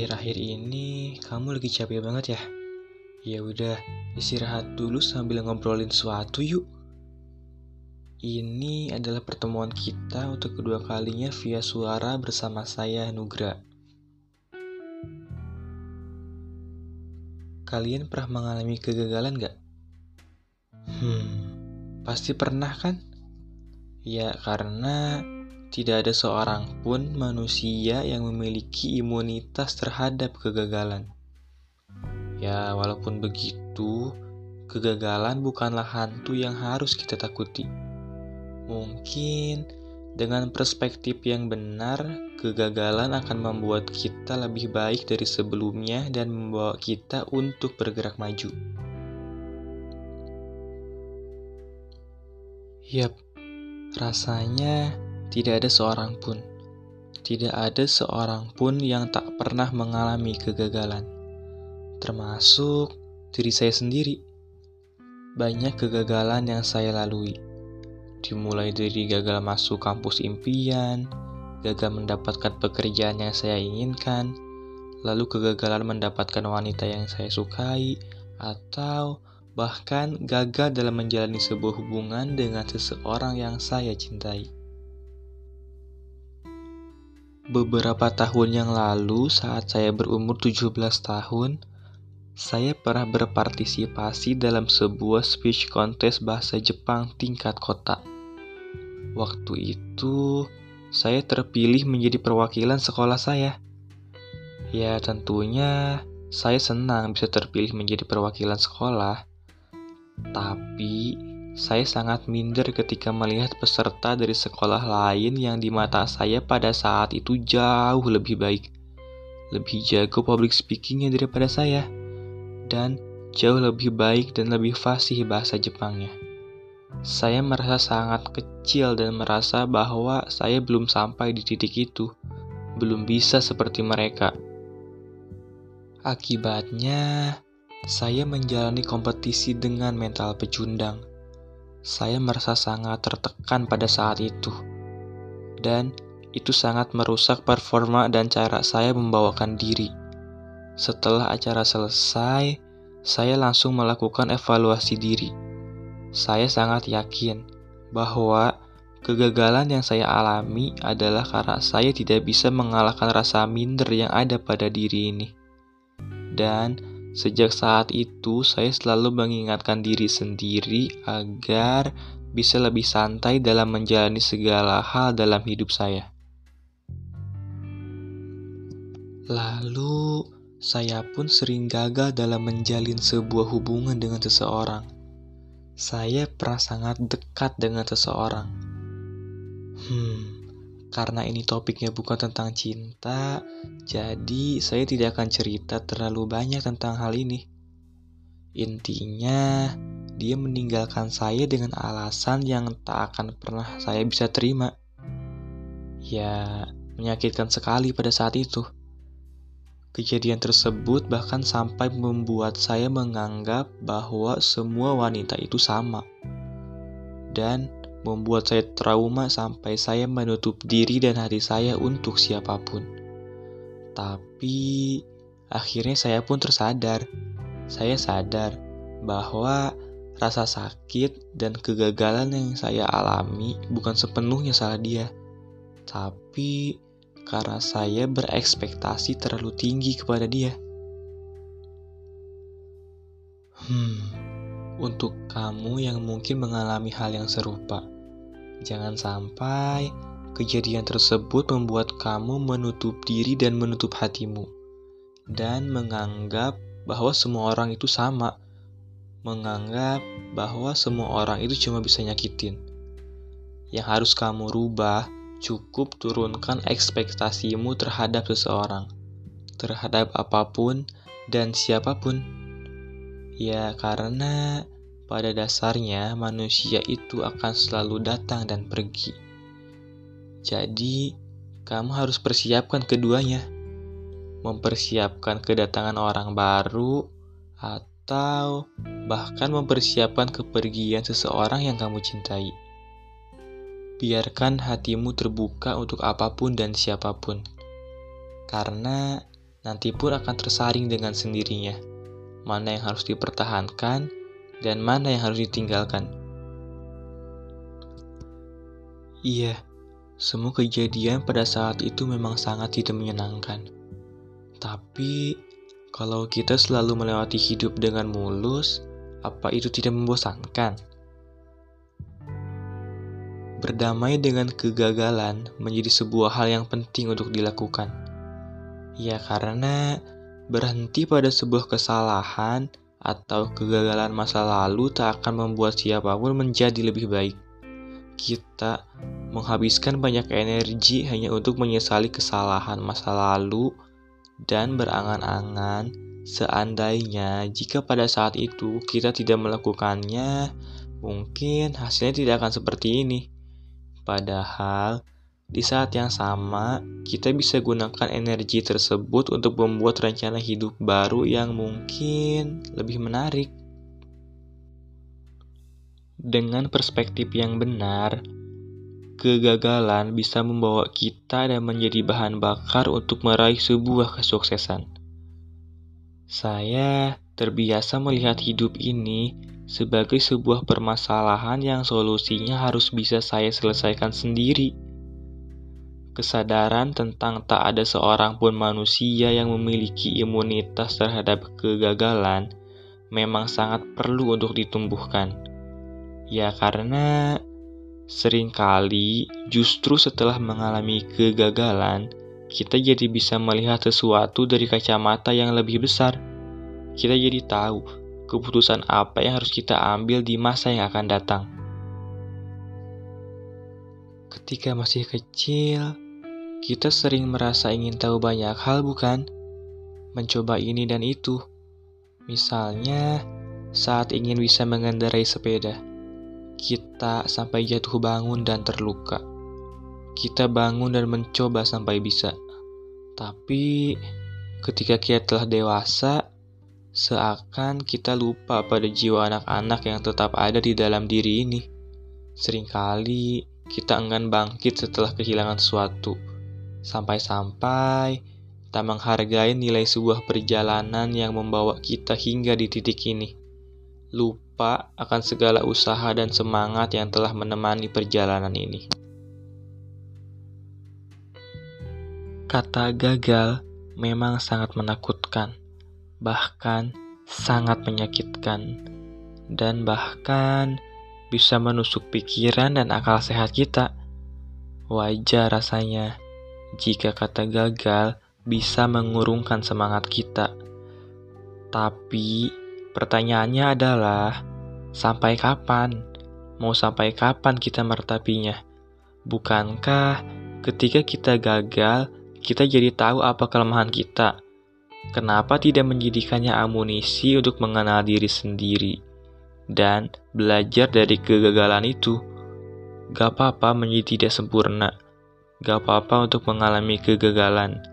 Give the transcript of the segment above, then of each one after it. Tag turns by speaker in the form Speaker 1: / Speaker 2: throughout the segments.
Speaker 1: Akhir-akhir ini kamu lagi capek banget ya? Ya udah, istirahat dulu sambil ngobrolin sesuatu yuk. Ini adalah pertemuan kita untuk kedua kalinya via suara bersama saya Nugra. Kalian pernah mengalami kegagalan gak? Hmm, pasti pernah kan? Ya karena tidak ada seorang pun manusia yang memiliki imunitas terhadap kegagalan. Ya, walaupun begitu, kegagalan bukanlah hantu yang harus kita takuti. Mungkin dengan perspektif yang benar, kegagalan akan membuat kita lebih baik dari sebelumnya dan membawa kita untuk bergerak maju. Yap, rasanya tidak ada seorang pun, tidak ada seorang pun yang tak pernah mengalami kegagalan, termasuk diri saya sendiri. Banyak kegagalan yang saya lalui, dimulai dari gagal masuk kampus impian, gagal mendapatkan pekerjaan yang saya inginkan, lalu kegagalan mendapatkan wanita yang saya sukai, atau bahkan gagal dalam menjalani sebuah hubungan dengan seseorang yang saya cintai. Beberapa tahun yang lalu saat saya berumur 17 tahun, saya pernah berpartisipasi dalam sebuah speech contest bahasa Jepang tingkat kota. Waktu itu, saya terpilih menjadi perwakilan sekolah saya. Ya, tentunya saya senang bisa terpilih menjadi perwakilan sekolah. Tapi, saya sangat minder ketika melihat peserta dari sekolah lain yang di mata saya pada saat itu jauh lebih baik, lebih jago public speakingnya daripada saya, dan jauh lebih baik dan lebih fasih bahasa Jepangnya. Saya merasa sangat kecil dan merasa bahwa saya belum sampai di titik itu, belum bisa seperti mereka. Akibatnya, saya menjalani kompetisi dengan mental pecundang saya merasa sangat tertekan pada saat itu. Dan itu sangat merusak performa dan cara saya membawakan diri. Setelah acara selesai, saya langsung melakukan evaluasi diri. Saya sangat yakin bahwa kegagalan yang saya alami adalah karena saya tidak bisa mengalahkan rasa minder yang ada pada diri ini. Dan Sejak saat itu, saya selalu mengingatkan diri sendiri agar bisa lebih santai dalam menjalani segala hal dalam hidup saya. Lalu, saya pun sering gagal dalam menjalin sebuah hubungan dengan seseorang. Saya pernah sangat dekat dengan seseorang. Hmm, karena ini topiknya bukan tentang cinta, jadi saya tidak akan cerita terlalu banyak tentang hal ini. Intinya, dia meninggalkan saya dengan alasan yang tak akan pernah saya bisa terima. Ya, menyakitkan sekali pada saat itu. Kejadian tersebut bahkan sampai membuat saya menganggap bahwa semua wanita itu sama. Dan membuat saya trauma sampai saya menutup diri dan hati saya untuk siapa pun. Tapi akhirnya saya pun tersadar. Saya sadar bahwa rasa sakit dan kegagalan yang saya alami bukan sepenuhnya salah dia. Tapi karena saya berekspektasi terlalu tinggi kepada dia. Hmm, untuk kamu yang mungkin mengalami hal yang serupa. Jangan sampai kejadian tersebut membuat kamu menutup diri dan menutup hatimu, dan menganggap bahwa semua orang itu sama, menganggap bahwa semua orang itu cuma bisa nyakitin. Yang harus kamu rubah, cukup turunkan ekspektasimu terhadap seseorang, terhadap apa pun dan siapa pun Ya, karena pada dasarnya manusia itu akan selalu datang dan pergi. Jadi, kamu harus persiapkan keduanya. Mempersiapkan kedatangan orang baru atau bahkan mempersiapkan kepergian seseorang yang kamu cintai. Biarkan hatimu terbuka untuk apa pun dan siapa pun. Karena nanti pun akan tersaring dengan sendirinya. Mana yang harus dipertahankan dan mana yang harus ditinggalkan. Iya, semua kejadian pada saat itu memang sangat tidak menyenangkan. Tapi, kalau kita selalu melewati hidup dengan mulus, apa itu tidak membosankan? Berdamai dengan kegagalan menjadi sebuah hal yang penting untuk dilakukan. Ya, karena berhenti pada sebuah kesalahan atau kegagalan masa lalu tak akan membuat siapa pun menjadi lebih baik. Kita menghabiskan banyak energi hanya untuk menyesali kesalahan masa lalu dan berangan-angan seandainya jika pada saat itu kita tidak melakukannya, mungkin hasilnya tidak akan seperti ini. Padahal, di saat yang sama, kita bisa gunakan energi tersebut untuk membuat rencana hidup baru yang mungkin lebih menarik. Dengan perspektif yang benar, kegagalan bisa membawa kita dan menjadi bahan bakar untuk meraih sebuah kesuksesan. Saya terbiasa melihat hidup ini sebagai sebuah permasalahan yang solusinya harus bisa saya selesaikan sendiri. Kesadaran tentang tak ada seorang pun manusia yang memiliki imunitas terhadap kegagalan memang sangat perlu untuk ditumbuhkan. Ya karena sering kali justru setelah mengalami kegagalan, kita jadi bisa melihat sesuatu dari kacamata yang lebih besar. Kita jadi tahu keputusan apa yang harus kita ambil di masa yang akan datang. Ketika masih kecil, kita sering merasa ingin tahu banyak hal, bukan? Mencoba ini dan itu. Misalnya, saat ingin bisa mengendarai sepeda, kita sampai jatuh bangun dan terluka. Kita bangun dan mencoba sampai bisa. Tapi, ketika kita telah dewasa, Seakan kita lupa pada jiwa anak-anak yang tetap ada di dalam diri ini. Seringkali kita enggan bangkit setelah kehilangan sesuatu. Sampai-sampai tak menghargai nilai sebuah perjalanan yang membawa kita hingga di titik ini. Lupa akan segala usaha dan semangat yang telah menemani perjalanan ini. Kata gagal memang sangat menakutkan bahkan sangat menyakitkan, dan bahkan bisa menusuk pikiran dan akal sehat kita. Wajar rasanya jika kata gagal bisa mengurungkan semangat kita. Tapi pertanyaannya adalah, sampai kapan? Mau sampai kapan kita mertapinya? Bukankah ketika kita gagal, kita jadi tahu apa kelemahan kita? Kenapa tidak menjadikannya amunisi untuk mengenal diri sendiri dan belajar dari kegagalan itu? Gak apa-apa menjadi tidak sempurna. Gak apa-apa untuk mengalami kegagalan.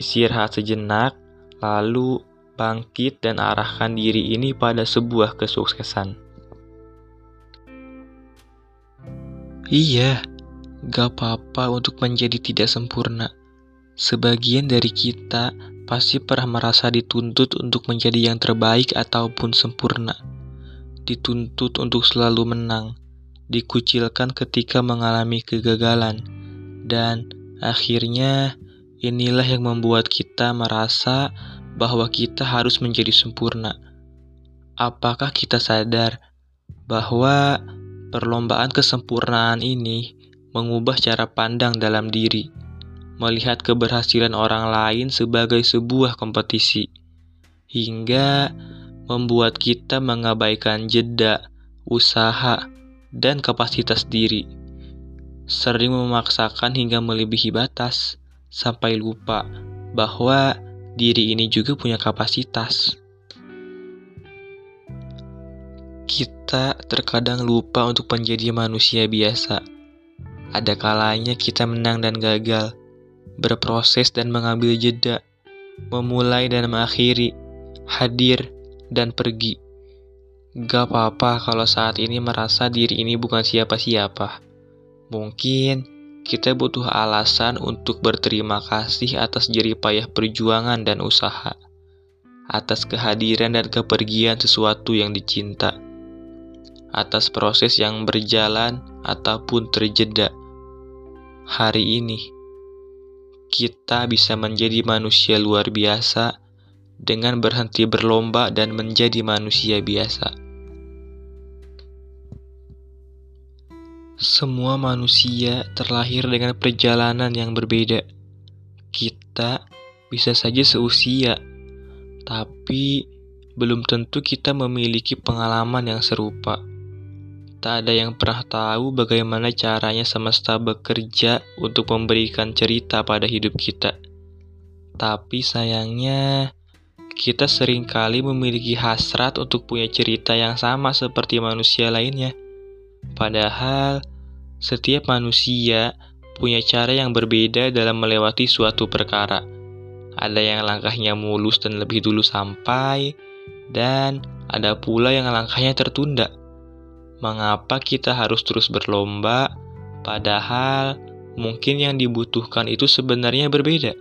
Speaker 1: Istirahat sejenak, lalu bangkit dan arahkan diri ini pada sebuah kesuksesan. Iya, gak apa-apa untuk menjadi tidak sempurna. Sebagian dari kita pasti pernah merasa dituntut untuk menjadi yang terbaik ataupun sempurna. Dituntut untuk selalu menang, dikucilkan ketika mengalami kegagalan, dan akhirnya inilah yang membuat kita merasa bahwa kita harus menjadi sempurna. Apakah kita sadar bahwa perlombaan kesempurnaan ini mengubah cara pandang dalam diri? melihat keberhasilan orang lain sebagai sebuah kompetisi, hingga membuat kita mengabaikan jeda, usaha, dan kapasitas diri. Sering memaksakan hingga melebihi batas, sampai lupa bahwa diri ini juga punya kapasitas. Kita terkadang lupa untuk menjadi manusia biasa. Ada kalanya kita menang dan gagal berproses dan mengambil jeda, memulai dan mengakhiri, hadir dan pergi. Gak apa-apa kalau saat ini merasa diri ini bukan siapa-siapa. Mungkin kita butuh alasan untuk berterima kasih atas jerih payah perjuangan dan usaha, atas kehadiran dan kepergian sesuatu yang dicinta, atas proses yang berjalan ataupun terjeda. Hari ini, kita bisa menjadi manusia luar biasa dengan berhenti berlomba dan menjadi manusia biasa. Semua manusia terlahir dengan perjalanan yang berbeda. Kita bisa saja seusia, tapi belum tentu kita memiliki pengalaman yang serupa. Tak ada yang pernah tahu bagaimana caranya semesta bekerja untuk memberikan cerita pada hidup kita. Tapi sayangnya, kita sering kali memiliki hasrat untuk punya cerita yang sama seperti manusia lainnya Padahal, setiap manusia punya cara yang berbeda dalam melewati suatu perkara. Ada yang langkahnya mulus dan lebih dulu sampai, dan ada pula yang langkahnya tertunda. Mengapa kita harus terus berlomba, padahal mungkin yang dibutuhkan itu sebenarnya berbeda?